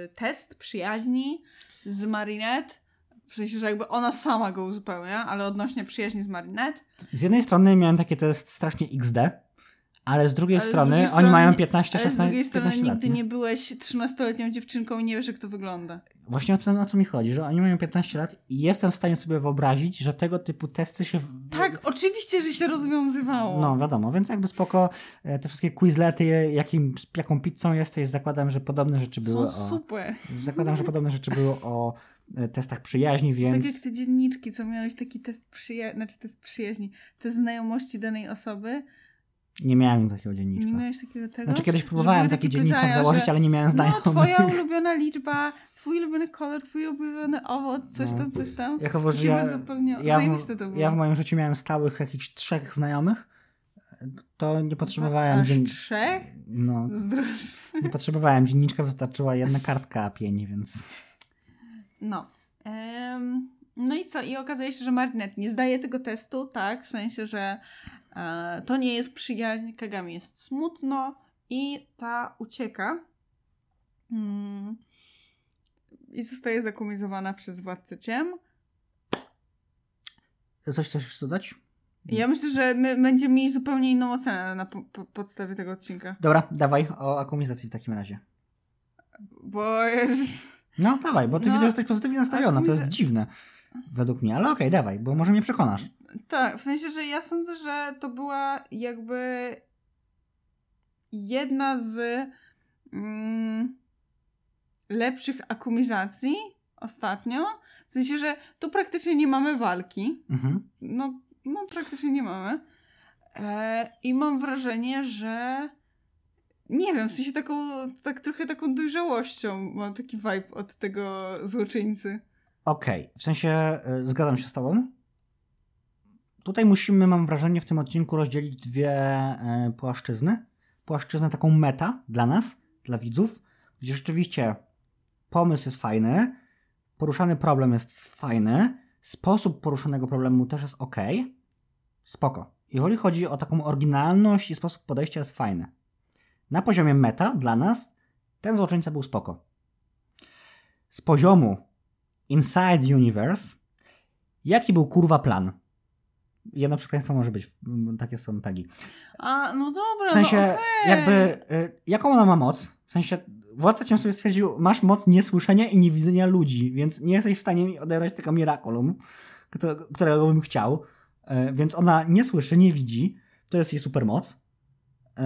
y, test przyjaźni z Marinette. W sensie, że jakby ona sama go uzupełnia, ale odnośnie przyjaźni z Marinette. Z jednej strony miałem takie test strasznie XD, ale z drugiej, ale strony, z drugiej strony oni mają 15, 16 Ale z drugiej strony nigdy lat, nie? nie byłeś 13-letnią dziewczynką i nie wiesz, jak to wygląda. Właśnie o co, o co mi chodzi, że oni mają 15 lat i jestem w stanie sobie wyobrazić, że tego typu testy się... Tak, oczywiście, że się rozwiązywało. No, wiadomo, więc jakby spoko, e, te wszystkie quizlety, jakim, jaką pizzą jesteś, zakładam, że podobne rzeczy były Są o... super. Zakładam, że podobne rzeczy były o e, testach przyjaźni, więc... Tak jak te dzienniczki, co miałeś taki test przyjaźni, znaczy test przyjaźni, te znajomości danej osoby, nie miałem takiego dzienniczka. Nie miałeś takiego tego? Znaczy kiedyś próbowałem taki dzienniczek założyć, że, ale nie miałem znajomych. No, twoja ulubiona liczba, twój ulubiony kolor, twój ulubiony owoc, coś no. tam, coś tam. Jako, że ja, ja, w, to było. ja w moim życiu miałem stałych jakichś trzech znajomych, to nie potrzebowałem... Aż dzien... trzech? No. Nie potrzebowałem dzienniczka, wystarczyła jedna kartka A5, więc... No. Um, no i co? I okazuje się, że Marnet nie zdaje tego testu, tak? W sensie, że to nie jest przyjaźń, Kagami jest smutno i ta ucieka. Hmm. i zostaje zakumizowana przez władcę ciem. Coś chcesz dodać? Ja myślę, że my będziemy mieli zupełnie inną ocenę na po, po, podstawie tego odcinka. Dobra, dawaj o akumizacji w takim razie. Bo No, dawaj, bo ty No, widzę, że jesteś pozytywnie nastawiona, to jest akumiza- dziwne według mnie, ale okej, dawaj, bo może mnie przekonasz. tak, w sensie, że ja sądzę, że to była jakby jedna z mm, lepszych akumizacji ostatnio. W sensie, że tu praktycznie nie mamy walki. Mhm. No, no praktycznie nie mamy. E, I mam wrażenie, że nie wiem, w sensie taką, tak trochę taką dojrzałością mam taki vibe od tego złoczyńcy. Okej, w sensie y, zgadzam się z tobą. Tutaj musimy, mam wrażenie, w tym odcinku rozdzielić dwie y, płaszczyzny. Płaszczyznę taką meta dla nas, dla widzów, gdzie rzeczywiście pomysł jest fajny, poruszany problem jest fajny, sposób poruszanego problemu też jest ok. Spoko. Jeżeli chodzi o taką oryginalność i sposób podejścia jest fajny. Na poziomie meta dla nas ten złoczyńca był spoko. Z poziomu Inside Universe. Jaki był kurwa plan? Jedno przekleństwo może być, takie są pegi. A, no dobra, W sensie, no okej. jakby, y, jaką ona ma moc? W sensie, władca cię sobie stwierdził, masz moc niesłyszenia i niewidzenia ludzi, więc nie jesteś w stanie mi odebrać tego miraculum, które- którego bym chciał. Y, Więc ona nie słyszy, nie widzi. To jest jej supermoc. Y,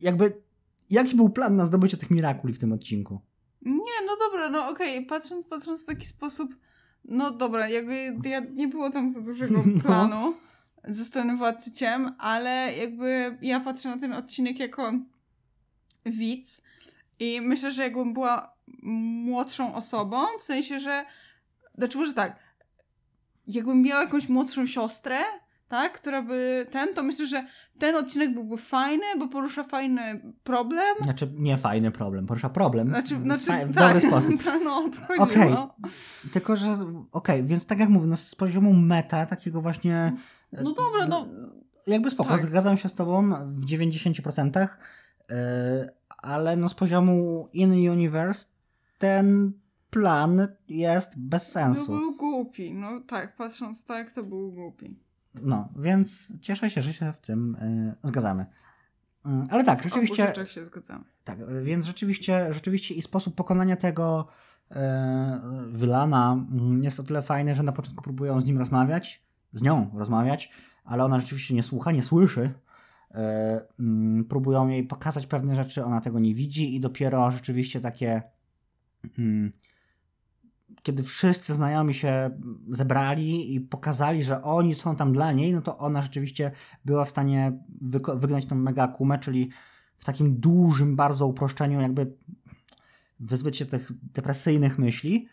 Jakby, jaki był plan na zdobycie tych mirakuli w tym odcinku? Nie, no dobra, no okej, patrząc, patrząc w taki sposób, no dobra, jakby ja, nie było tam za dużego No. planu ze strony Władcy Ciem, ale jakby ja patrzę na ten odcinek jako widz i myślę, że jakbym była młodszą osobą, w sensie, że znaczy może tak, jakbym miała jakąś młodszą siostrę, tak, która by ten, to myślę, że ten odcinek byłby fajny, bo porusza fajny problem, Znaczy, nie fajny problem, porusza problem. znaczy, w, znaczy w tak, dobry sposób. No, o to chodzi, Okej. no. Tylko, że okej, więc tak jak mówię, no z poziomu meta, takiego właśnie No dobra, no. jakby spoko, Tak. zgadzam się z tobą w 90%, yy, ale no z poziomu In Universe ten plan jest bez To sensu. był głupi. No tak, patrząc tak, to był głupi. No, więc cieszę się, że się w tym yy, zgadzamy. Mm, Ale tak, W rzeczywiście, rzeczach się zgadzamy. tak, więc rzeczywiście, rzeczywiście i sposób pokonania tego e, wylana mm, jest o tyle fajny, że na początku próbują z nim rozmawiać, z nią rozmawiać, ale ona rzeczywiście nie słucha, nie słyszy. E, mm, próbują jej pokazać pewne rzeczy, ona tego nie widzi i dopiero rzeczywiście takie kiedy wszyscy znajomi się zebrali i pokazali, że oni są tam dla niej, no to ona rzeczywiście była w stanie wygnać tą mega akumę, czyli w takim dużym bardzo uproszczeniu jakby wyzbyć się tych depresyjnych myśli.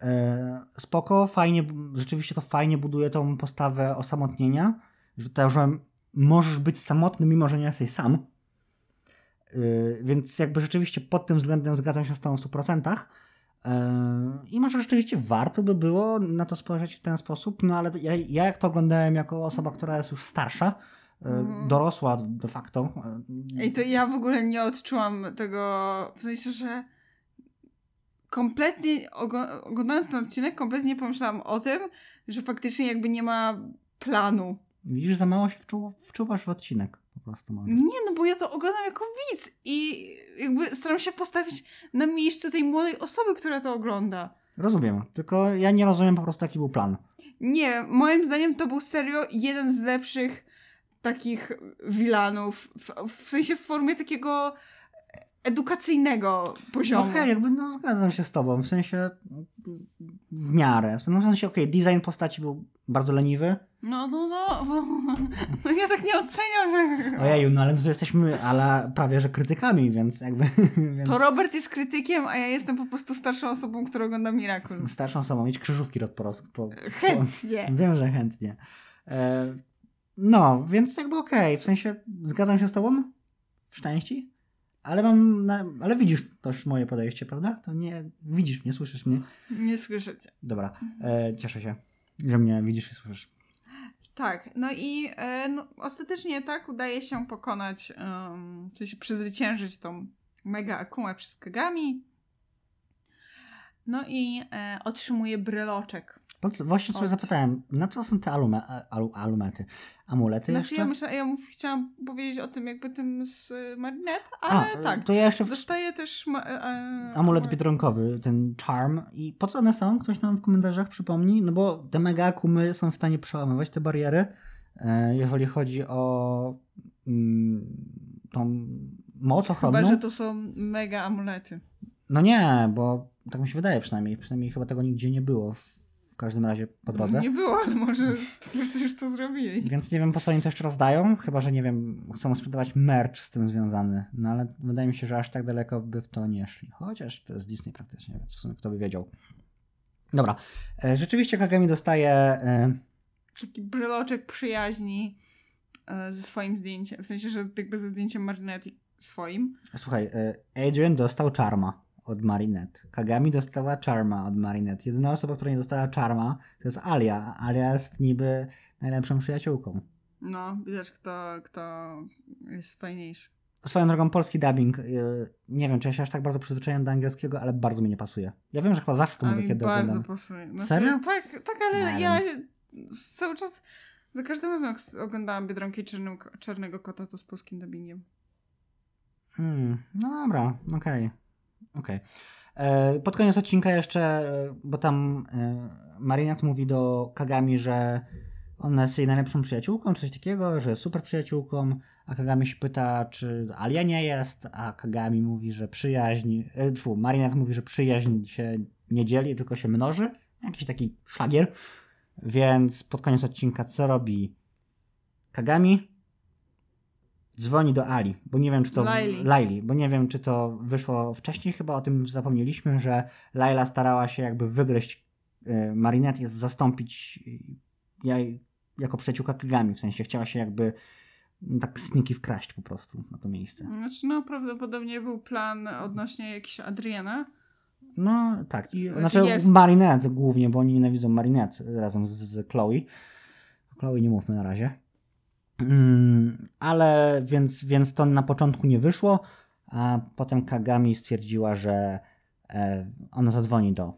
E, Spoko, fajnie, rzeczywiście to fajnie buduje tą postawę osamotnienia, że to, że możesz być samotny, mimo że nie jesteś sam. E, Więc jakby rzeczywiście pod tym względem zgadzam się z tą w 100%. E, I może rzeczywiście warto by było na to spojrzeć w ten sposób, no ale ja, ja jak to oglądałem jako osoba, która jest już starsza, e, dorosła de facto, e, Ej, to ja w ogóle nie odczułam tego, w sensie, że kompletnie oglądając ten odcinek, kompletnie nie pomyślałam o tym, że faktycznie jakby nie ma planu. Widzisz, za mało się wczu, wczuwasz w odcinek po prostu może. Nie, no bo ja to oglądam jako widz i jakby staram się postawić na miejscu tej młodej osoby, która to ogląda. Rozumiem, tylko ja nie rozumiem po prostu jaki był plan. Nie, moim zdaniem to był serio jeden z lepszych takich wilanów, w, w sensie w formie takiego edukacyjnego poziomu. Okej, jakby no zgadzam się z tobą, w sensie w miarę. W sensie, okej, design postaci był bardzo leniwy. No, no, no, bo, no ja tak nie oceniam. tego. Ojeju, no ale tu jesteśmy ale prawie że krytykami, więc jakby więc To Robert jest krytykiem, a ja jestem po prostu starszą osobą, która ogląda Miracle. starszą osobą mieć krzyżówki rok po. Po, po, Chętnie. wiem, że chętnie. E, no, więc jakby okej, w sensie zgadzam się z tobą w szczęści, ale mam, na, ale widzisz też moje podejście, prawda? To nie, widzisz mnie, słyszysz mnie. Nie słyszycie. Dobra, e, cieszę się, że mnie widzisz i słyszysz. Tak, no i e, no, ostatecznie tak udaje się pokonać, um, sensie przezwyciężyć tą mega akumę przez Kagami. No i e, otrzymuje bryloczek. Właśnie sobie Od- zapytałem, na co są te alume, alu, alumety? Amulety Znaczy jeszcze? ja, myślę, ja chciałam powiedzieć o tym jakby tym z y, Marinette, A, ale tak. to ja jeszcze w... Dostaje też ma, e, e, amulet biedronkowy, ten charm. I po co one są? Ktoś nam w komentarzach przypomni? No bo te mega akumy są w stanie przełamywać te bariery, e, jeżeli chodzi o mm, tą moc ochronną. Chyba, że to są mega amulety. No nie, bo tak mi się wydaje przynajmniej. Przynajmniej chyba tego nigdzie nie było w każdym razie po drodze. Nie było, ale może twórcy już to zrobili. Więc nie wiem, po co oni to jeszcze rozdają, chyba, że nie wiem, chcą sprzedawać merch z tym związany. No ale wydaje mi się, że aż tak daleko by w to nie szli. Chociaż to jest Disney praktycznie, więc w sumie kto by wiedział. Dobra. E, Rzeczywiście Kagami dostaje... e, Taki bryloczek przyjaźni e, ze swoim zdjęciem. W sensie, że jakby ze zdjęciem Marinette swoim. Słuchaj, Adrian dostał Charma od Marinette. Kagami dostała Charma od Marinette. Jedyna osoba, która nie dostała Charma, to jest Alia. Alia jest niby najlepszą przyjaciółką. No, widać kto, kto jest fajniejszy. Swoją drogą polski dubbing, e, nie wiem, czy ja się aż tak bardzo przyzwyczaiłem do angielskiego, ale bardzo mi nie pasuje. Ja wiem, że chyba zawsze to A mówię, kiedy bardzo oglądam. pasuje. Znaczy, Serio? Tak, tak, ale Nie ja z- cały czas, za każdym razem jak oglądałam Biedronki Czarnym, Czarnego Kota, to z polskim dubbingiem. Hmm, no dobra, okej. Okej. E, Pod koniec odcinka jeszcze, e, bo tam e, Marinette mówi do Kagami, że ona jest jej najlepszą przyjaciółką, czy coś takiego, że super przyjaciółką, a Kagami się pyta, czy Alia nie jest, a Kagami mówi, że przyjaźń, e, tfu, Marinette mówi, że przyjaźń się nie dzieli, tylko się mnoży. Jakiś taki szlagier. Więc pod koniec odcinka co robi Kagami? Dzwoni do Ali, bo nie wiem, czy to. Laili. Laili, bo nie wiem, czy to wyszło wcześniej, chyba o tym zapomnieliśmy, że Laila starała się jakby wygryźć y, Marinette, zastąpić y, jej jako przyjaciółka Kagami, w sensie chciała się jakby mm, tak sniki wkraść po prostu na to miejsce. Znaczy, no prawdopodobnie był plan odnośnie jakiś Adriana. No tak, i, Znaczy znaczy jest- Marinette głównie, bo oni nienawidzą Marinette razem z, z Chloe. Chloe nie mówmy na razie. Mm, ale więc, więc to na początku nie wyszło, a potem Kagami stwierdziła, że e, ona zadzwoni do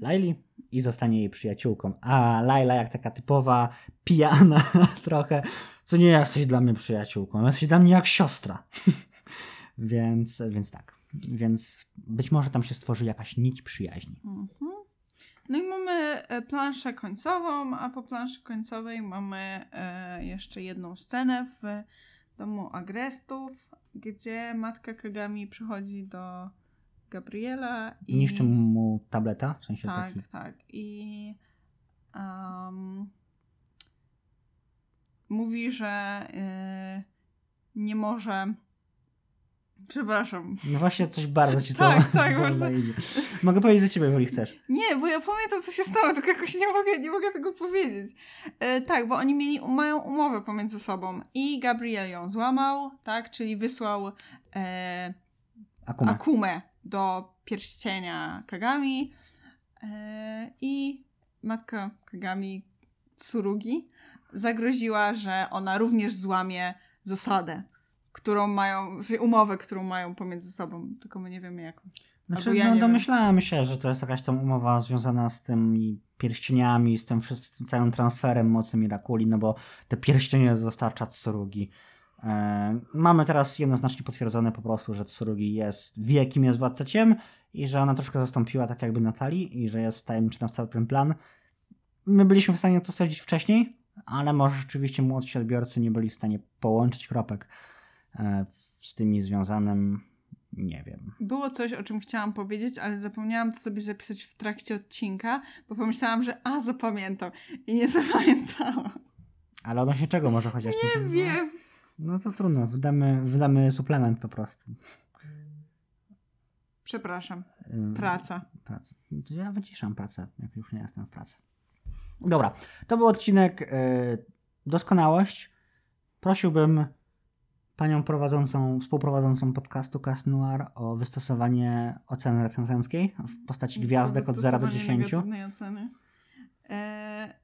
Laili i zostanie jej przyjaciółką. A Laila jak taka typowa pijana trochę, co nie jesteś dla mnie przyjaciółką, jesteś dla mnie jak siostra. więc, więc tak. Więc być może tam się stworzy jakaś nić przyjaźni. No i mamy e, planszę końcową, a po planszy końcowej mamy e, jeszcze jedną scenę w domu Agrestów, gdzie matka Kagami przychodzi do Gabriela i... Niszczy mu tableta, w sensie Tak, taki. tak. I um, mówi, że y, nie może. Przepraszam. No właśnie coś bardzo ci to Tak, tak, bardzo. idzie. Mogę powiedzieć za ciebie, jeżeli chcesz. Nie, bo ja pamiętam, co się stało, tylko jakoś nie mogę, nie mogę tego powiedzieć. E, tak, bo oni mieli, mają umowę pomiędzy sobą i Gabriel ją złamał, tak, czyli wysłał e, Akuma. Akumę do pierścienia Kagami e, i matka Kagami Tsurugi zagroziła, że ona również złamie zasadę, którą mają, w sensie umowę, którą mają pomiędzy sobą, tylko my nie wiemy jaką. Znaczy, ja no nie wiem. domyślałem się, że to jest jakaś tam umowa związana z tymi pierścieniami, z tym wszystkim, całym transferem mocy Mirakuli, no bo te pierścienie dostarcza Tsurugi. E, mamy teraz jednoznacznie potwierdzone po prostu, że Tsurugi jest, wie kim jest Władca Ciem i że ona troszkę zastąpiła tak jakby Natalii i że jest wtajemniczona w cały ten plan. My byliśmy w stanie to stwierdzić wcześniej, ale może rzeczywiście młodsi odbiorcy nie byli w stanie połączyć kropek z tymi związanym, nie wiem. Było coś, o czym chciałam powiedzieć, ale zapomniałam to sobie zapisać w trakcie odcinka, bo pomyślałam, że a, zapamiętam. I nie zapamiętałam. Ale odnośnie czego może chociaż? Nie wiem. No to trudno, wydamy, wydamy suplement po prostu. Przepraszam. Praca. Praca. Ja wyciszam pracę, jak już nie jestem w pracy. Dobra, to był odcinek y, Doskonałość. Prosiłbym panią prowadzącą, współprowadzącą podcastu Cast Noir o wystosowanie oceny recenzenckiej w postaci gwiazdek od 0 do Wystosowanie 10. negatywnej oceny. E,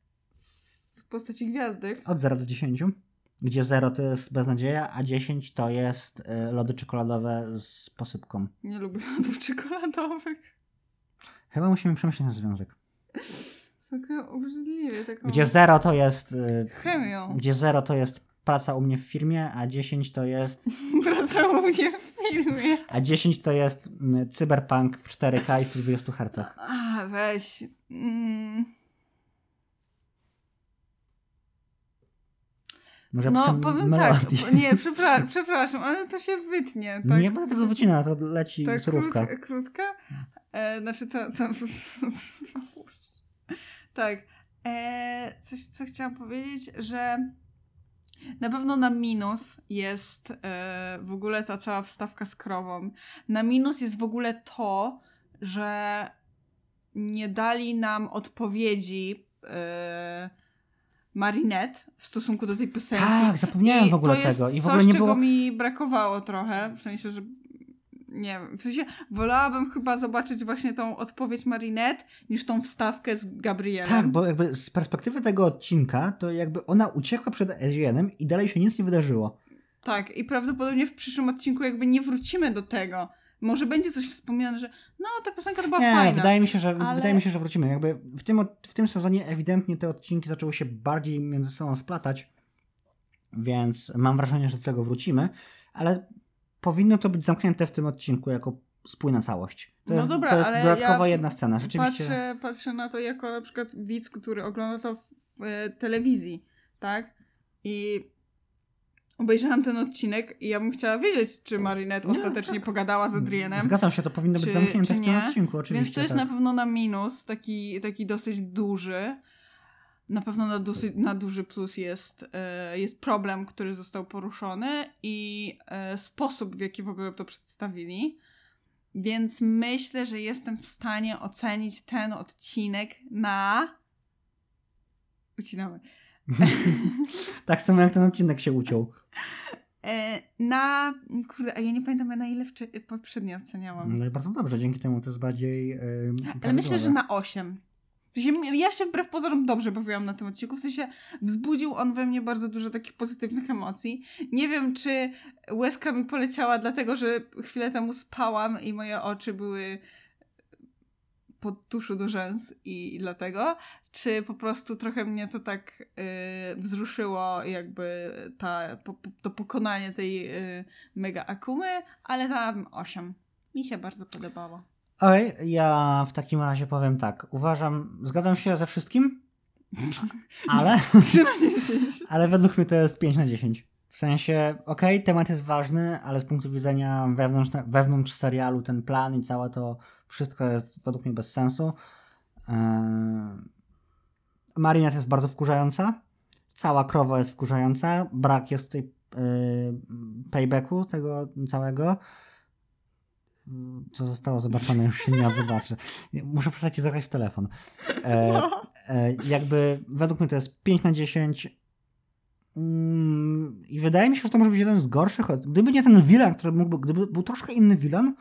w postaci gwiazdek. Od 0 do 10, gdzie 0 to jest beznadzieja, a 10 to jest y, lody czekoladowe z posypką. Nie lubię lodów czekoladowych. Chyba musimy przemyśleć nasz związek. Taka obrzydliwie, taką Gdzie zero to jest... y, chemią. Gdzie zero to jest praca u mnie w firmie, a 10 to jest... Wracało mnie w firmie. A 10 to jest mm, cyberpunk w 4K i 120 Hz. A, weź. Mm. Może No, powiem melodię. tak. Nie, przepra- przepraszam, ale to się wytnie. Tak? Nie będę tego wycinał, to leci Tak, surówka. krótka. krótka? E, znaczy to... to... tak. E, coś, co chciałam powiedzieć, że na pewno na minus jest e, w ogóle ta cała wstawka z krową. Na minus jest w ogóle to, że nie dali nam odpowiedzi e, Marinette w stosunku do tej piosenki. Tak, zapomniałem I w ogóle to jest tego. I w coś, ogóle nie czego było... mi brakowało trochę, w sensie, że nie wiem, w sensie wolałabym chyba zobaczyć właśnie tą odpowiedź Marinette niż tą wstawkę z Gabrielem. Tak, bo jakby z perspektywy tego odcinka, to jakby ona uciekła przed Ezienem i dalej się nic nie wydarzyło. Tak, i prawdopodobnie w przyszłym odcinku jakby nie wrócimy do tego. Może będzie coś wspomniane, że no, ta piosenka to była Nie, fajna. wydaje mi się, że ale- wydaje mi się, że wrócimy. Jakby w tym, w tym sezonie ewidentnie te odcinki zaczęły się bardziej między sobą splatać, więc mam wrażenie, że do tego wrócimy, ale powinno to być zamknięte w tym odcinku jako spójna całość. To No jest, dobra, to jest ale dodatkowa ja jedna scena. Rzeczywiście. Patrzę, patrzę na to jako na przykład widz, który ogląda to w, w e, telewizji, tak? I obejrzałam ten odcinek i ja bym chciała wiedzieć, czy Marinette ostatecznie pogadała z Adrienem. Zgadzam się, to powinno być czy- zamknięte czy w tym odcinku, oczywiście. Więc to jest tak. na pewno na minus, taki, taki dosyć duży. Na pewno na, dosyć, na duży plus jest, e, jest problem, który został poruszony i e, sposób, w jaki w ogóle to przedstawili. Więc myślę, że jestem w stanie ocenić ten odcinek na. Ucinamy. Tak samo jak ten odcinek się uciął. E, na. Kurde, a ja nie pamiętam na ile wcze- poprzednio oceniałam. No i bardzo dobrze, dzięki temu to jest bardziej. Yy, Ale myślę, że na 8. W sensie, Ja się wbrew pozorom dobrze bawiłam na tym odcinku. W sensie wzbudził on we mnie bardzo dużo takich pozytywnych emocji. Nie wiem, czy łezka mi poleciała, dlatego że chwilę temu spałam i moje oczy były pod tuszu do rzęs i dlatego, czy po prostu trochę mnie to tak y, wzruszyło, jakby ta, po, po, to pokonanie tej y, mega akumy, ale tam 8. Mi się bardzo podobało. Okej, ja w takim razie powiem tak. Uważam, zgadzam się ze wszystkim, ale, 3 na 10. ale według mnie to jest 5 na 10. W sensie, okej, temat jest ważny, ale z punktu widzenia wewnątrz, wewnątrz serialu ten plan i całe to wszystko jest według mnie bez sensu. Eee, Marinette jest bardzo wkurzająca. Cała krowa jest wkurzająca. Brak jest tutaj yy, paybacku tego całego. Co zostało zobaczone, już się nie odzobaczy. Muszę przestać zagrać w telefon. E, e, jakby według mnie to jest 5 na 10. Mm, I wydaje mi się, że to może być jeden z gorszych. Gdyby nie ten villain, który mógłby, gdyby był troszkę inny villain,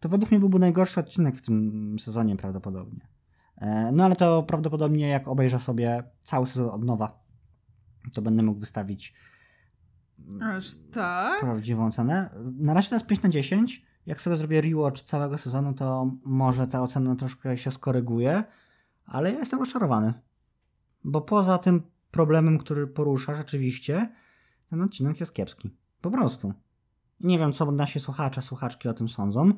to według mnie byłby najgorszy odcinek w tym sezonie prawdopodobnie. E, no ale to prawdopodobnie jak obejrzę sobie cały sezon od nowa, to będę mógł wystawić Aż tak? prawdziwą cenę. Na razie to jest 5 na 10. Jak sobie zrobię rewatch całego sezonu, to może ta ocena troszkę się skoryguje, ale ja jestem rozczarowany. Bo poza tym problemem, który porusza rzeczywiście, ten odcinek jest kiepski. Po prostu. Nie wiem, co nasi słuchacze, słuchaczki o tym sądzą.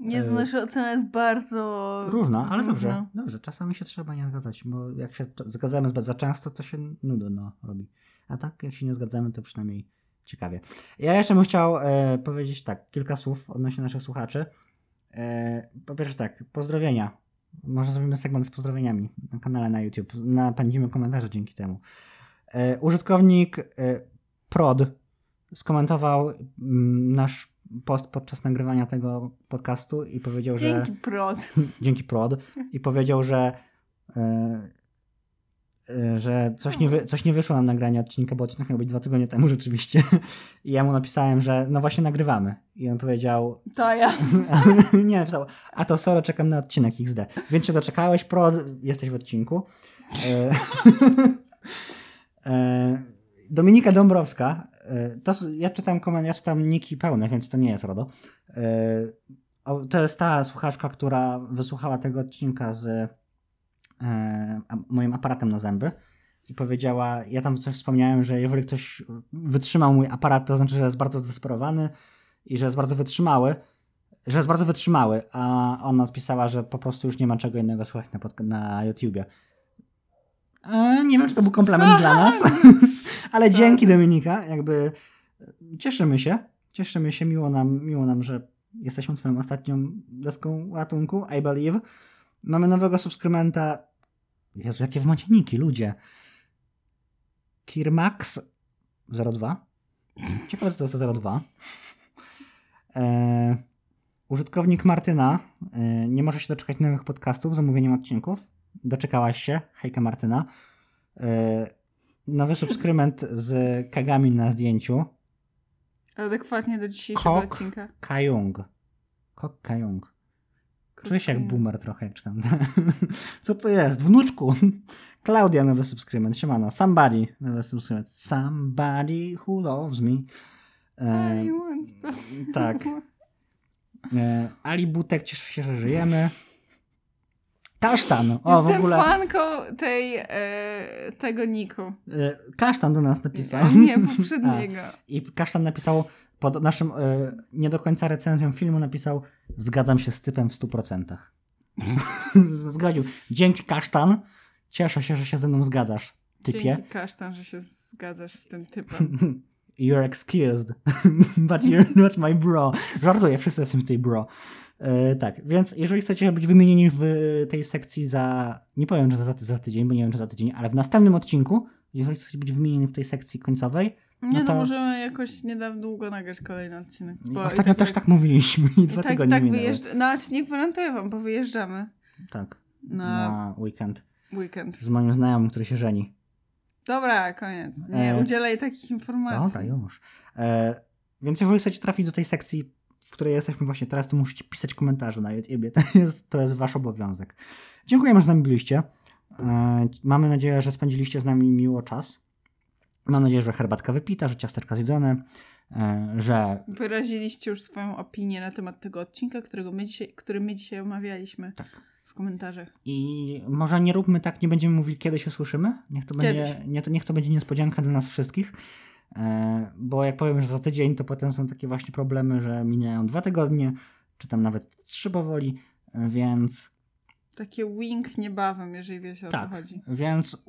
Nie, to nasza ocena jest bardzo... Różna, ale dobrze. różna. Dobrze, czasami się trzeba nie zgadzać, bo jak się zgadzamy zbyt za często, to się nudno robi. A tak, jak się nie zgadzamy, to przynajmniej ciekawie. Ja jeszcze bym chciał e, powiedzieć tak, kilka słów odnośnie naszych słuchaczy. E, po pierwsze tak, pozdrowienia. Może zrobimy segment z pozdrowieniami na kanale na YouTube. Napędzimy komentarze dzięki temu. E, użytkownik e, Prod skomentował mm, nasz post podczas nagrywania tego podcastu i powiedział, że Dzięki, prod. dzięki prod i powiedział, że e, że coś nie, wy, coś nie wyszło nam nagranie odcinka, bo odcinek miał być dwa tygodnie temu rzeczywiście. I ja mu napisałem, że no właśnie nagrywamy. I on powiedział, To ja. nie, napisał, a to sorry, czekam na odcinek XD. Więc się doczekałeś, prod, jesteś w odcinku. E, e, Dominika Dąbrowska, e, to, ja czytam komen, ja czytam niki pełne, więc to nie jest RODO. To jest ta słuchaczka, która wysłuchała tego odcinka z moim aparatem na zęby i powiedziała, ja tam coś wspomniałem, że jeżeli ktoś wytrzymał mój aparat, to znaczy, że jest bardzo zdesperowany i że jest bardzo wytrzymały, że jest bardzo wytrzymały, a ona odpisała, że po prostu już nie ma czego innego słuchać na, na YouTubie. E, nie wiem, czy to był komplement dla nas, ale dzięki Dominika, jakby cieszymy się, cieszymy się, miło nam, miło nam, że jesteśmy twoją ostatnią deską ratunku, I believe. Mamy nowego subskrybenta, Jezu, jakie w macie niki, ludzie. Kirmax 02. Ciekawe, co to jest to 02. E, użytkownik Martyna e, nie może się doczekać nowych podcastów z zamówieniem odcinków. Doczekałaś się. Hejka Martyna. E, nowy subskrybent z kagami na zdjęciu. Adekwatnie do dzisiejszego Kok. odcinka. Kajung. Kok Kajung. Czuję się jak boomer trochę, jak czytam. Co to jest? Wnuczku! Klaudia, nowy subskrybent. Siemano. Somebody, nowy subskrybent. Somebody who loves me. E, I want to. tak. E, Ali Butek, cieszę się, że żyjemy. Kasztan. O, w Jestem ogóle. fanką tej, e, tego niku. E, Kasztan do nas napisał. A nie, poprzedniego. I Kasztan napisał pod naszym e, nie do końca recenzją filmu napisał zgadzam się z typem w 100%. Zgodził. Dzięki Kasztan. Cieszę się, że się ze mną zgadzasz, typie. Dzięki kasztan, że się zgadzasz z tym typem. You're excused, but you're not my bro. Żartuję, wszyscy jesteśmy tutaj bro. E, tak, więc jeżeli chcecie być wymienieni w tej sekcji za, nie powiem, że za, za tydzień, bo nie wiem, czy za tydzień, ale w następnym odcinku, jeżeli chcecie być wymienieni w tej sekcji końcowej, Nie no, to- możemy jakoś niedawno długo nagrać kolejny odcinek. Bo ostatnio i też tak mówiliśmy i dwa tak, tygodnie tak minęły. wyjeżdż... No, nie gwarantuję wam, bo wyjeżdżamy Tak, na na weekend weekend. z moim znajomym, który się żeni. Dobra, koniec. Nie E, udzielaj takich informacji. Dobra, już. E, więc jeżeli chcecie trafić do tej sekcji, w której jesteśmy właśnie teraz, to musicie pisać komentarze na YouTube. To jest, to jest wasz obowiązek. Dziękujemy, że z nami byliście. E, mamy nadzieję, że spędziliście z nami miło czas. Mam nadzieję, że herbatka wypita, że ciasteczka zjedzone, e, że Wyraziliście już swoją opinię na temat tego odcinka, którego my dzisiaj, który my dzisiaj omawialiśmy Tak. w komentarzach. I może nie róbmy tak, nie będziemy mówili, kiedy się słyszymy. Niech to, Kiedyś. będzie, nie, to, niech to będzie niespodzianka dla nas wszystkich. E, bo jak powiem, że za tydzień, to potem są takie właśnie problemy, że mijają dwa tygodnie, czy tam nawet trzy powoli, e, więc Takie wink niebawem, jeżeli wiecie o co tak. chodzi. Więc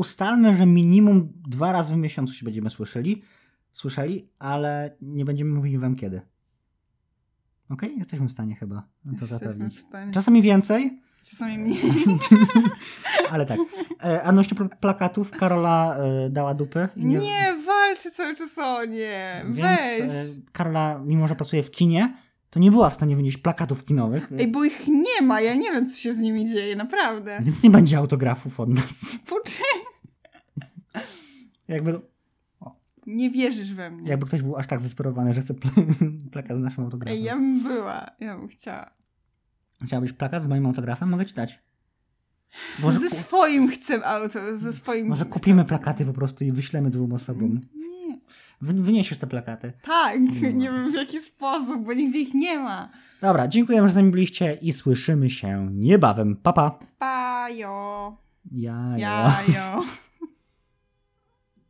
ustalmy, że minimum dwa razy w miesiącu się będziemy słyszeli, słyszeli, ale nie będziemy mówili wam kiedy. Okej? Jesteśmy w stanie chyba to Jesteśmy zapewnić. Czasami więcej, Czasami mniej. Ale tak. E, a odnośnie pl- plakatów, Karola e, dała dupy. i Nie, walczy cały czas o nie. Więc Weź. e, Karola, mimo że pracuje w kinie, to nie była w stanie wynieść plakatów kinowych. Ej, bo ich nie ma, ja nie wiem, co się z nimi dzieje, naprawdę. Więc nie będzie autografów od nas. Poczekaj. Jakby, Nie wierzysz we mnie. jakby ktoś był aż tak zdesperowany, że chce pl- plakat z naszym autografem. Ej, ja bym była, ja bym chciała. Chciałabyś plakat z moim autografem? Mogę ci dać. Może, Ze swoim chcę auto, ze swoim... może kupimy plakaty po prostu i wyślemy dwóm osobom. Nie. Wy, wyniesiesz te plakaty. Tak, nie wiem w jaki sposób, bo nigdzie ich nie ma. Dobra, dziękujemy, że z nami byliście i słyszymy się niebawem. Papa. Pa. Pajo. Ja, ja. Jajo.